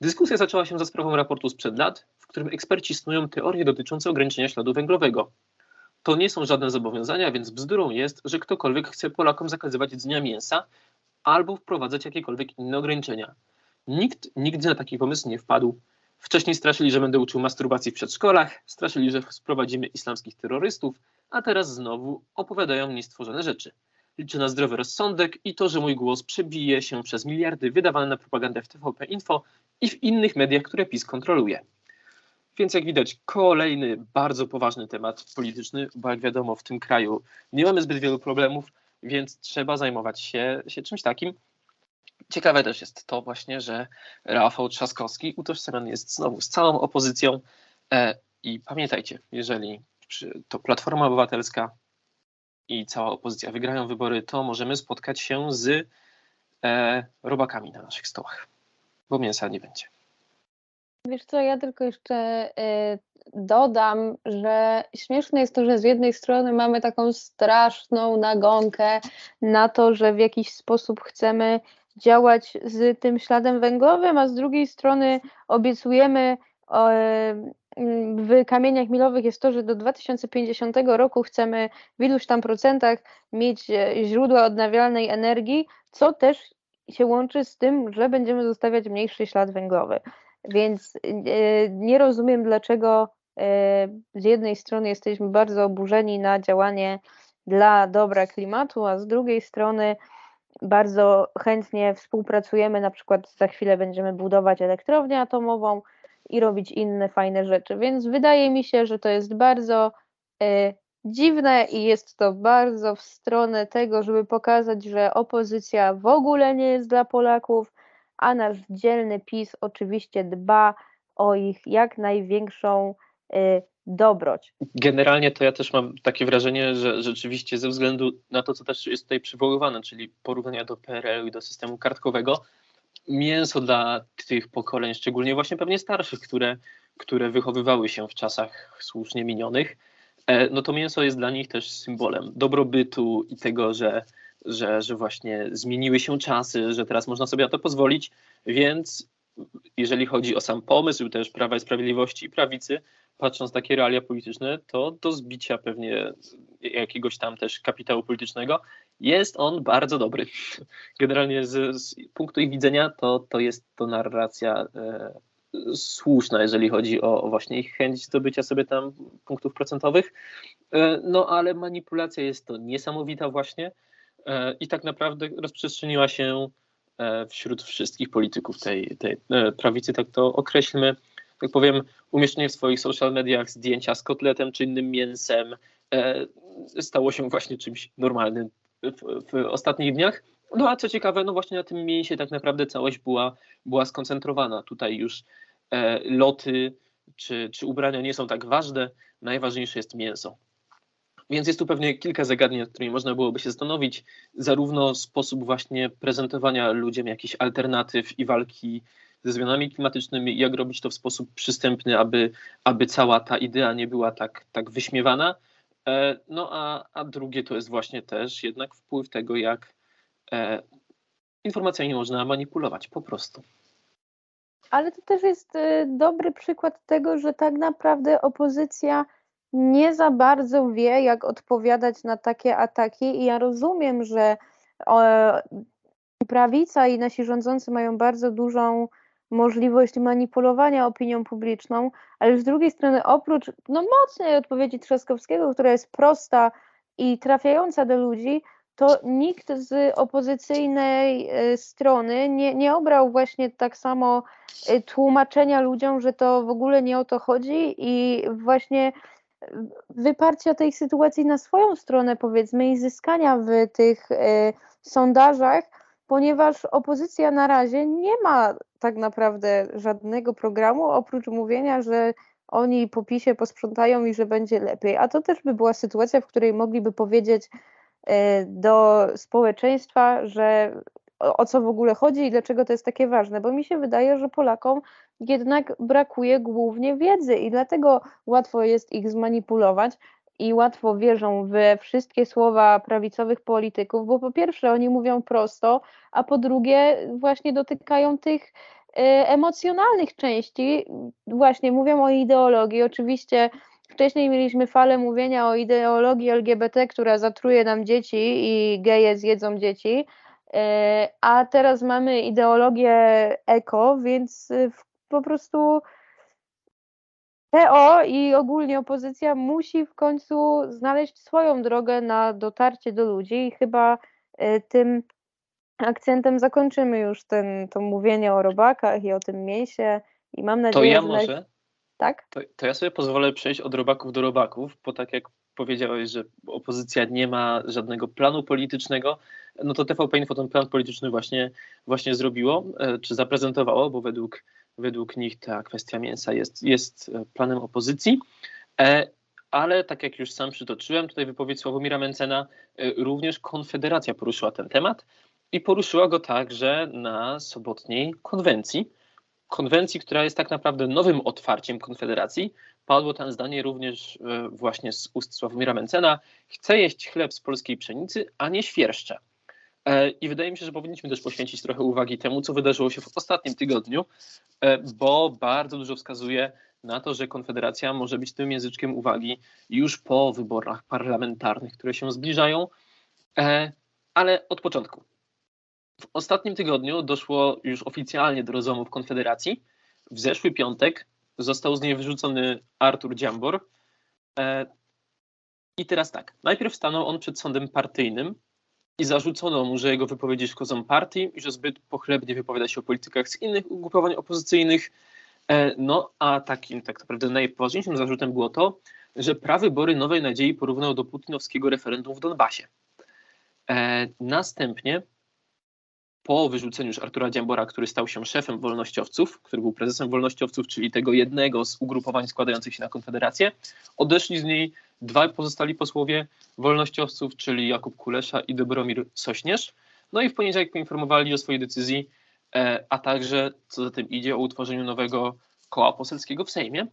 Dyskusja zaczęła się za sprawą raportu sprzed lat, w którym eksperci snują teorie dotyczące ograniczenia śladu węglowego. To nie są żadne zobowiązania, więc bzdurą jest, że ktokolwiek chce Polakom zakazywać jedzenia mięsa albo wprowadzać jakiekolwiek inne ograniczenia. Nikt nigdy na taki pomysł nie wpadł. Wcześniej straszyli, że będę uczył masturbacji w przedszkolach, straszyli, że sprowadzimy islamskich terrorystów, a teraz znowu opowiadają mi stworzone rzeczy. Liczę na zdrowy rozsądek i to, że mój głos przebije się przez miliardy wydawane na propagandę w TVP Info i w innych mediach, które PiS kontroluje. Więc jak widać, kolejny bardzo poważny temat polityczny, bo jak wiadomo, w tym kraju nie mamy zbyt wielu problemów, więc trzeba zajmować się, się czymś takim. Ciekawe też jest to właśnie, że Rafał Trzaskowski utożsamiany jest znowu z całą opozycją. E, I pamiętajcie, jeżeli to Platforma Obywatelska i cała opozycja wygrają wybory, to możemy spotkać się z e, robakami na naszych stołach, bo mięsa nie będzie. Wiesz co, ja tylko jeszcze y, dodam, że śmieszne jest to, że z jednej strony mamy taką straszną nagonkę na to, że w jakiś sposób chcemy działać z tym śladem węglowym, a z drugiej strony obiecujemy w kamieniach milowych jest to, że do 2050 roku chcemy w iluś tam procentach mieć e, źródła odnawialnej energii, co też się łączy z tym, że będziemy zostawiać mniejszy ślad węglowy. Więc e, nie rozumiem, dlaczego e, z jednej strony jesteśmy bardzo oburzeni na działanie dla dobra klimatu, a z drugiej strony bardzo chętnie współpracujemy, na przykład za chwilę będziemy budować elektrownię atomową, i robić inne fajne rzeczy. Więc wydaje mi się, że to jest bardzo e, dziwne i jest to bardzo w stronę tego, żeby pokazać, że opozycja w ogóle nie jest dla Polaków, a nasz dzielny PiS oczywiście dba o ich jak największą dobroć. Generalnie to ja też mam takie wrażenie, że rzeczywiście ze względu na to, co też jest tutaj przywoływane, czyli porównania do PRL-u i do systemu kartkowego, mięso dla tych pokoleń, szczególnie właśnie pewnie starszych, które, które wychowywały się w czasach słusznie minionych, e, no to mięso jest dla nich też symbolem dobrobytu i tego, że, że, że właśnie zmieniły się czasy, że teraz można sobie na to pozwolić, więc jeżeli chodzi o sam pomysł też Prawa i Sprawiedliwości i prawicy, patrząc takie realia polityczne, to do zbicia pewnie jakiegoś tam też kapitału politycznego jest on bardzo dobry. Generalnie z, z punktu ich widzenia to, to jest to narracja e, słuszna, jeżeli chodzi o, o, właśnie ich chęć zdobycia sobie tam punktów procentowych. E, no ale manipulacja jest to niesamowita właśnie e, i tak naprawdę rozprzestrzeniła się e, wśród wszystkich polityków tej, tej e, prawicy, tak to określmy, tak powiem, umieszczenie w swoich social mediach zdjęcia z kotletem czy innym mięsem stało się właśnie czymś normalnym w, w ostatnich dniach. No a co ciekawe, no właśnie na tym mięsie tak naprawdę całość była, była skoncentrowana. Tutaj już e, loty czy, czy ubrania nie są tak ważne, najważniejsze jest mięso. Więc jest tu pewnie kilka zagadnień, nad którymi można byłoby się zastanowić, zarówno sposób właśnie prezentowania ludziom jakichś alternatyw i walki ze zmianami klimatycznymi, jak robić to w sposób przystępny, aby, aby cała ta idea nie była tak, tak wyśmiewana. E, no a, a drugie to jest właśnie też jednak wpływ tego, jak e, informacjami można manipulować po prostu. Ale to też jest y, dobry przykład tego, że tak naprawdę opozycja nie za bardzo wie, jak odpowiadać na takie ataki. I ja rozumiem, że prawica i nasi rządzący mają bardzo dużą możliwość manipulowania opinią publiczną, ale z drugiej strony oprócz no, mocnej odpowiedzi Trzaskowskiego, która jest prosta i trafiająca do ludzi, to nikt z opozycyjnej y, strony nie, nie obrał właśnie tak samo y, tłumaczenia ludziom, że to w ogóle nie o to chodzi i właśnie wyparcia tej sytuacji na swoją stronę, powiedzmy, i zyskania w tych y, sondażach, ponieważ opozycja na razie nie ma tak naprawdę żadnego programu, oprócz mówienia, że oni po PiSie posprzątają i że będzie lepiej. A to też by była sytuacja, w której mogliby powiedzieć e, do społeczeństwa, że o, o co w ogóle chodzi i dlaczego to jest takie ważne, bo mi się wydaje, że Polakom jednak brakuje głównie wiedzy i dlatego łatwo jest ich zmanipulować, i łatwo wierzą we wszystkie słowa prawicowych polityków, bo po pierwsze oni mówią prosto, a po drugie właśnie dotykają tych e, emocjonalnych części, właśnie mówią o ideologii. Oczywiście wcześniej mieliśmy falę mówienia o ideologii LGBT, która zatruje nam dzieci i geje zjedzą dzieci, e, a teraz mamy ideologię eko, więc e, po prostu PO i ogólnie opozycja musi w końcu znaleźć swoją drogę na dotarcie do ludzi i chyba e, tym akcentem zakończymy już ten, to mówienie o robakach i o tym mięsie i mam nadzieję, to ja że... może, tak? To, to ja sobie pozwolę przejść od robaków do robaków, bo tak jak powiedziałeś, że opozycja nie ma żadnego planu politycznego, no to TVP Info ten plan polityczny właśnie, właśnie zrobiło, e, czy zaprezentowało, bo według według nich ta kwestia mięsa jest, jest e, planem opozycji. E, ale tak jak już sam przytoczyłem, tutaj wypowiedź Sławomira Mencena, e, również Konfederacja poruszyła ten temat i poruszyła go także na sobotniej konwencji. Konwencji, która jest tak naprawdę nowym otwarciem Konfederacji. Padło tam zdanie również właśnie z ust Sławomira Mencena: chce jeść chleb z polskiej pszenicy, a nie świerszcze. E, I wydaje mi się, że powinniśmy też poświęcić trochę uwagi temu, co wydarzyło się w ostatnim tygodniu, e, bo bardzo dużo wskazuje na to, że Konfederacja może być tym języczkiem uwagi już po wyborach parlamentarnych, które się zbliżają, e, ale od początku. W ostatnim tygodniu doszło już oficjalnie do rozłamów Konfederacji. W zeszły piątek został z niej wyrzucony Artur Dziambor. I teraz tak, najpierw stanął on przed sądem partyjnym, i zarzucono mu, że jego wypowiedzi szkodzą partii i że zbyt pochlebnie wypowiada się o politykach z innych ugrupowań opozycyjnych. E, no a takim tak naprawdę najpoważniejszym zarzutem było to, że prawybory Nowej Nadziei porównał do putinowskiego referendum w Donbasie. E, następnie po wyrzuceniu już Artura Dziambora, który stał się szefem wolnościowców, który był prezesem wolnościowców, czyli tego jednego z ugrupowań składających się na Konfederację, odeszli z niej dwaj pozostali posłowie wolnościowców, czyli Jakub Kulesza i Dobromir Sośnierz. No i w poniedziałek poinformowali o swojej decyzji, e, a także, co za tym idzie, o utworzeniu nowego koła poselskiego w Sejmie.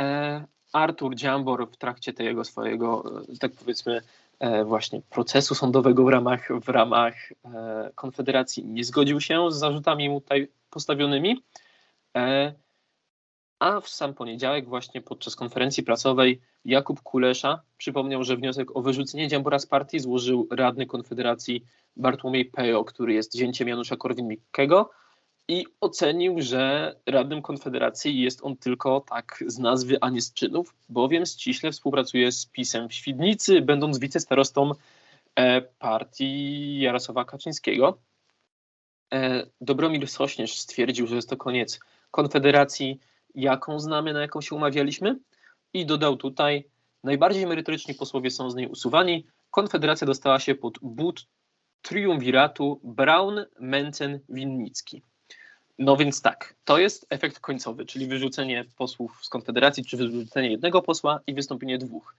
E, Artur Dziambor w trakcie tego swojego, e, tak powiedzmy, właśnie procesu sądowego w ramach, w ramach Konfederacji nie zgodził się z zarzutami mu tutaj postawionymi. A w sam poniedziałek, właśnie podczas konferencji prasowej, Jakub Kulesza przypomniał, że wniosek o wyrzucenie Dziambora z partii złożył radny Konfederacji Bartłomiej Pejo, który jest zięciem Janusza Korwin-Mikkego i ocenił, że radnym Konfederacji jest on tylko tak z nazwy, a nie z czynów, bowiem ściśle współpracuje z PiSem w Świdnicy, będąc wicestarostą e, partii Jarosława Kaczyńskiego. e, Dobromir Sośnierz stwierdził, że jest to koniec Konfederacji, jaką znamy, na jaką się umawialiśmy i dodał tutaj, najbardziej merytoryczni posłowie są z niej usuwani, Konfederacja dostała się pod but triumviratu Braun, Mencen, Winnicki. No więc tak, to jest efekt końcowy, czyli wyrzucenie posłów z Konfederacji, czy wyrzucenie jednego posła i wystąpienie dwóch.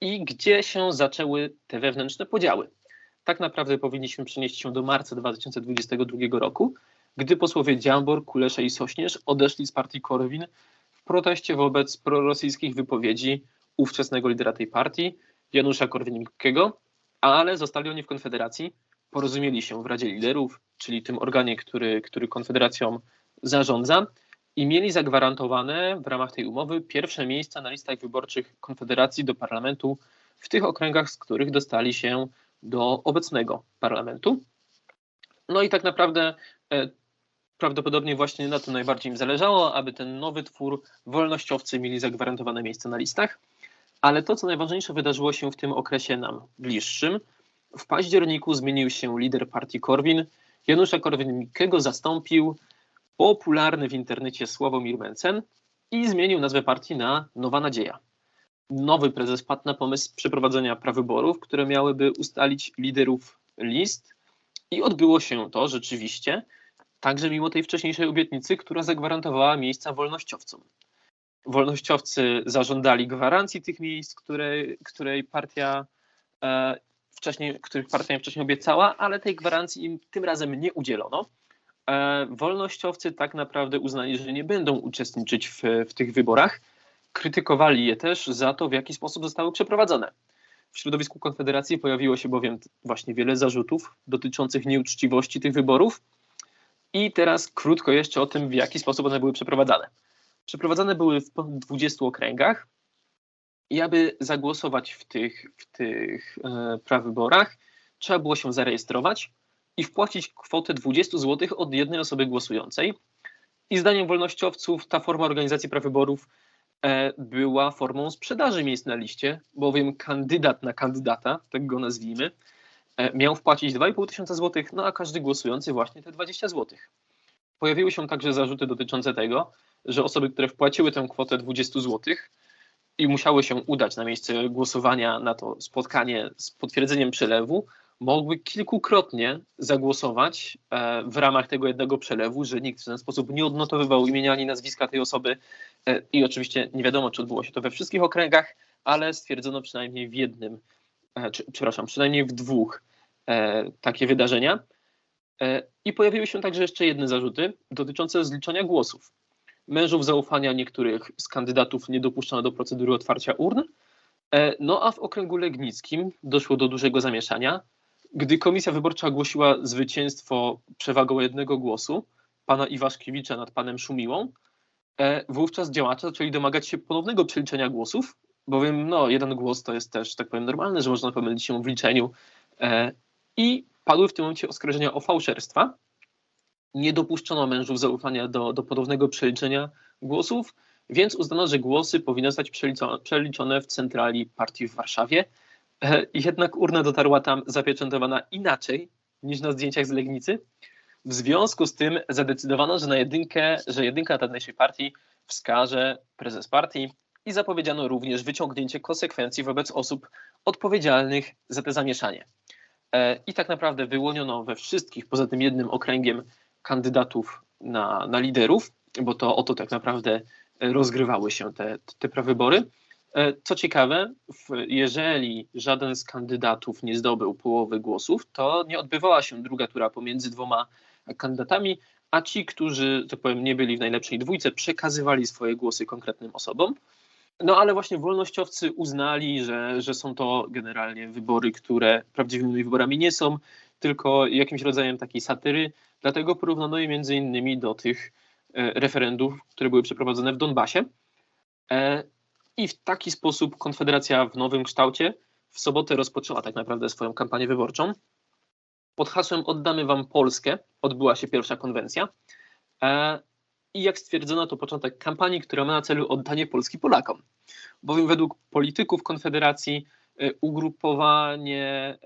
I gdzie się zaczęły te wewnętrzne podziały? Tak naprawdę powinniśmy przenieść się do marca 2022 roku, gdy posłowie Dziambor, Kulesze i Sośnierz odeszli z partii Korwin w proteście wobec prorosyjskich wypowiedzi ówczesnego lidera tej partii, Janusza Korwin-Mikkego, ale zostali oni w Konfederacji, porozumieli się w Radzie Liderów, czyli tym organie, który, który Konfederacją zarządza i mieli zagwarantowane w ramach tej umowy pierwsze miejsca na listach wyborczych Konfederacji do parlamentu w tych okręgach, z których dostali się do obecnego parlamentu. No i tak naprawdę e, prawdopodobnie właśnie na tym najbardziej im zależało, aby ten nowy twór wolnościowcy mieli zagwarantowane miejsce na listach. Ale to, co najważniejsze, wydarzyło się w tym okresie nam bliższym. W październiku zmienił się lider partii Korwin. Janusza Korwin-Mikkego zastąpił popularny w internecie Sławomir Mencen i zmienił nazwę partii na Nowa Nadzieja. Nowy prezes padł na pomysł przeprowadzenia prawyborów, które miałyby ustalić liderów list i odbyło się to rzeczywiście, także mimo tej wcześniejszej obietnicy, która zagwarantowała miejsca wolnościowcom. Wolnościowcy zażądali gwarancji tych miejsc, której, której partia e, wcześniej, których partia wcześniej obiecała, ale tej gwarancji im tym razem nie udzielono. E, wolnościowcy tak naprawdę uznali, że nie będą uczestniczyć w, w tych wyborach. Krytykowali je też za to, w jaki sposób zostały przeprowadzone. W środowisku Konfederacji pojawiło się bowiem właśnie wiele zarzutów dotyczących nieuczciwości tych wyborów. I teraz krótko jeszcze o tym, w jaki sposób one były przeprowadzane. Przeprowadzane były w 20 okręgach i aby zagłosować w tych, w tych e, prawyborach, trzeba było się zarejestrować i wpłacić kwotę 20 zł od jednej osoby głosującej. I zdaniem wolnościowców ta forma organizacji prawyborów e, była formą sprzedaży miejsc na liście, bowiem kandydat na kandydata, tak go nazwijmy, miał wpłacić 2,5 tysiąca złotych, no a każdy głosujący właśnie te 20 złotych. Pojawiły się także zarzuty dotyczące tego, że osoby, które wpłaciły tę kwotę 20 złotych, i musiały się udać na miejsce głosowania na to spotkanie z potwierdzeniem przelewu, mogły kilkukrotnie zagłosować e, w ramach tego jednego przelewu, że nikt w ten sposób nie odnotowywał imienia ani nazwiska tej osoby e, i oczywiście nie wiadomo, czy odbyło się to we wszystkich okręgach, ale stwierdzono przynajmniej w jednym, e, przepraszam, przynajmniej w dwóch takie wydarzenia. I pojawiły się także jeszcze jedne zarzuty dotyczące zliczenia głosów. Mężów zaufania niektórych z kandydatów nie dopuszczono do procedury otwarcia urn. No a w okręgu legnickim doszło do dużego zamieszania. Gdy komisja wyborcza ogłosiła zwycięstwo przewagą jednego głosu pana Iwaszkiewicza nad panem Szumiłą, e, wówczas działacze zaczęli domagać się ponownego przeliczenia głosów, bowiem no, jeden głos to jest też, tak powiem, normalne, że można pomylić się w liczeniu. E, I padły w tym momencie oskarżenia o fałszerstwa. Nie dopuszczono mężów zaufania do, do ponownego przeliczenia głosów, więc uznano, że głosy powinny zostać przeliczone w centrali partii w Warszawie. E, jednak urna dotarła tam zapieczętowana inaczej niż na zdjęciach z Legnicy. W związku z tym zadecydowano, że na jedynkę, że jedynka tamtejszej partii wskaże prezes partii i zapowiedziano również wyciągnięcie konsekwencji wobec osób odpowiedzialnych za te zamieszanie. E, I tak naprawdę wyłoniono we wszystkich, poza tym jednym okręgiem, kandydatów na, na liderów, bo to oto tak naprawdę rozgrywały się te, te prawybory. E, co ciekawe, jeżeli żaden z kandydatów nie zdobył połowy głosów, to nie odbywała się druga tura pomiędzy dwoma kandydatami, a ci, którzy, tak powiem, nie byli w najlepszej dwójce, przekazywali swoje głosy konkretnym osobom. No ale właśnie wolnościowcy uznali, że, że są to generalnie wybory, które prawdziwymi wyborami nie są, tylko jakimś rodzajem takiej satyry. Dlatego porównano je między innymi do tych e, referendów, które były przeprowadzone w Donbasie. E, i w taki sposób Konfederacja w nowym kształcie w sobotę rozpoczęła tak naprawdę swoją kampanię wyborczą. Pod hasłem Oddamy Wam Polskę odbyła się pierwsza konwencja. E, I jak stwierdzono, to początek kampanii, która ma na celu oddanie Polski Polakom. Bowiem według polityków Konfederacji ugrupowanie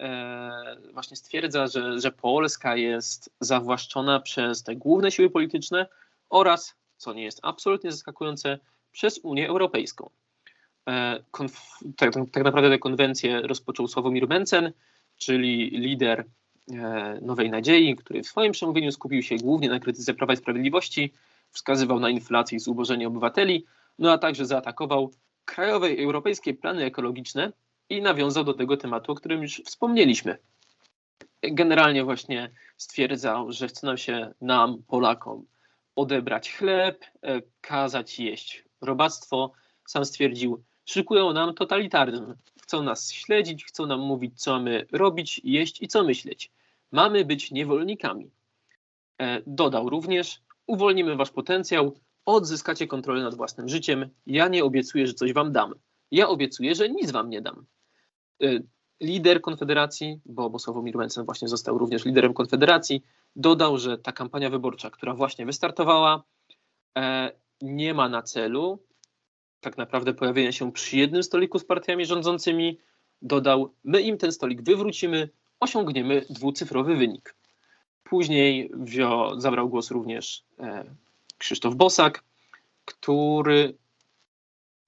właśnie stwierdza, że, że Polska jest zawłaszczona przez te główne siły polityczne oraz, co nie jest absolutnie zaskakujące, przez Unię Europejską. Konf tak, tak, naprawdę tę konwencję rozpoczął Sławomir Mencen, czyli lider Nowej Nadziei, który w swoim przemówieniu skupił się głównie na krytyce Prawa i Sprawiedliwości, wskazywał na inflację i zubożenie obywateli, no a także zaatakował krajowe i europejskie plany ekologiczne i nawiązał do tego tematu, o którym już wspomnieliśmy. Generalnie właśnie stwierdzał, że chce nam się, nam, Polakom, odebrać chleb, e, kazać jeść robactwo. Sam stwierdził, szykują nam totalitaryzm. Chcą nas śledzić, chcą nam mówić, co mamy robić, jeść i co myśleć. Mamy być niewolnikami. E, dodał również, uwolnimy wasz potencjał, odzyskacie kontrolę nad własnym życiem. Ja nie obiecuję, że coś wam dam. Ja obiecuję, że nic wam nie dam. Y, lider Konfederacji, bo, bo Sławomir właśnie został również liderem Konfederacji, dodał, że ta kampania wyborcza, która właśnie wystartowała, e, nie ma na celu tak naprawdę pojawienia się przy jednym stoliku z partiami rządzącymi. Dodał, my im ten stolik wywrócimy, osiągniemy dwucyfrowy wynik. Później zabrał głos również e, Krzysztof Bosak, który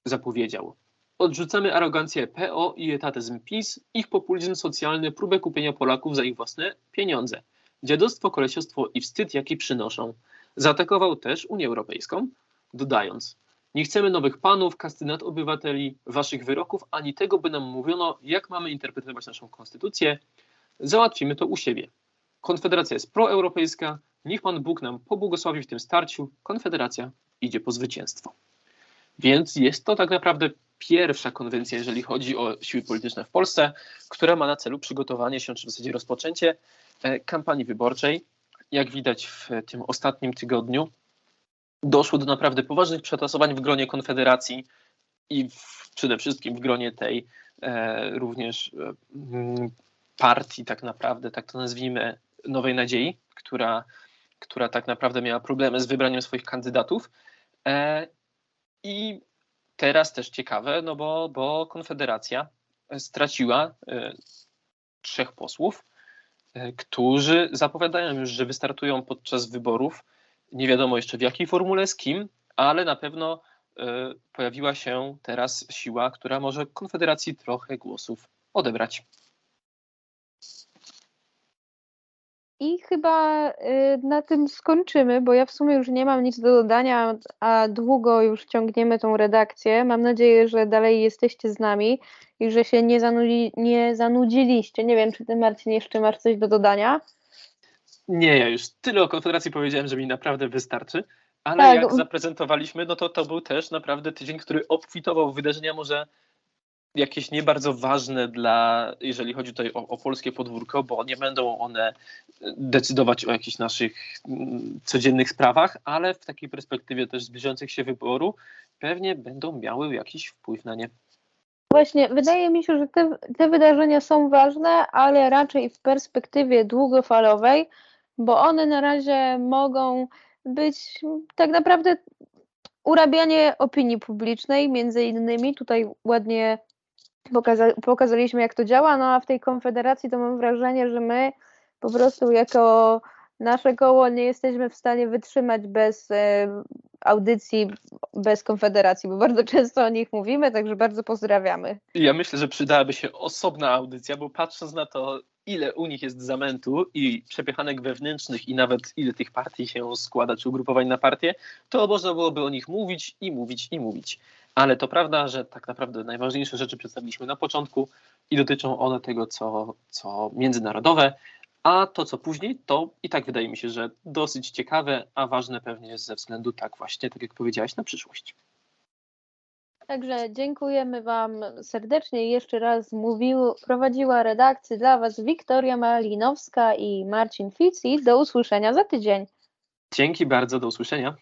zapowiedział: Odrzucamy arogancję PO i etatyzm PiS, ich populizm socjalny, próbę kupienia Polaków za ich własne pieniądze. Dziadostwo, kolesiostwo i wstyd, jaki przynoszą. Zaatakował też Unię Europejską, dodając: Nie chcemy nowych panów, kastynat obywateli, waszych wyroków, ani tego, by nam mówiono, jak mamy interpretować naszą konstytucję. Załatwimy to u siebie. Konfederacja jest proeuropejska, niech Pan Bóg nam pobłogosławi w tym starciu. Konfederacja idzie po zwycięstwo. Więc jest to tak naprawdę pierwsza konwencja, jeżeli chodzi o siły polityczne w Polsce, która ma na celu przygotowanie się, czy w zasadzie rozpoczęcie e, kampanii wyborczej. Jak widać w tym ostatnim tygodniu, doszło do naprawdę poważnych przetasowań w gronie Konfederacji i w, przede wszystkim w gronie tej e, również e, partii, tak naprawdę, tak to nazwijmy, Nowej Nadziei, która, która tak naprawdę miała problemy z wybraniem swoich kandydatów. E, I teraz też ciekawe, no bo, bo Konfederacja straciła e, trzech posłów, e, którzy zapowiadają już, że wystartują podczas wyborów. Nie wiadomo jeszcze w jakiej formule, z kim, ale na pewno pojawiła się teraz siła, która może Konfederacji trochę głosów odebrać. I chyba y, na tym skończymy, bo ja w sumie już nie mam nic do dodania, a długo już ciągniemy tą redakcję. Mam nadzieję, że dalej jesteście z nami i że się nie, zanudzi, nie zanudziliście. Nie wiem, czy ty, Marcin, jeszcze masz coś do dodania? Nie, ja już tyle o Konfederacji powiedziałem, że mi naprawdę wystarczy. Ale tak. jak zaprezentowaliśmy, no to to był też naprawdę tydzień, który obfitował w wydarzenia może jakieś nie bardzo ważne dla, jeżeli chodzi tutaj o, o, polskie podwórko, bo nie będą one decydować o jakichś naszych mm, codziennych sprawach, ale w takiej perspektywie też zbliżających się wyboru pewnie będą miały jakiś wpływ na nie. Właśnie, wydaje mi się, że te, te wydarzenia są ważne, ale raczej w perspektywie długofalowej, bo one na razie mogą być tak naprawdę urabianie opinii publicznej, między innymi. Tutaj ładnie pokaza pokazaliśmy, jak to działa, no a w tej konfederacji to mam wrażenie, że my po prostu jako nasze koło nie jesteśmy w stanie wytrzymać bez e, audycji, bez konfederacji, bo bardzo często o nich mówimy, także bardzo pozdrawiamy. Ja myślę, że przydałaby się osobna audycja, bo patrząc na to, ile u nich jest zamętu i przepychanek wewnętrznych i nawet ile tych partii się składa, czy ugrupowań na partie, to można byłoby o nich mówić i mówić i mówić. Ale to prawda, że tak naprawdę najważniejsze rzeczy przedstawiliśmy na początku i dotyczą one tego, co, co międzynarodowe, a to, co później, to i tak wydaje mi się, że dosyć ciekawe, a ważne pewnie ze względu tak właśnie, tak jak powiedziałaś, na przyszłość. Także dziękujemy Wam serdecznie. Jeszcze raz mówił, prowadziła redakcję dla Was Wiktoria Malinowska i Marcin Fici. Do usłyszenia za tydzień. Dzięki bardzo, do usłyszenia.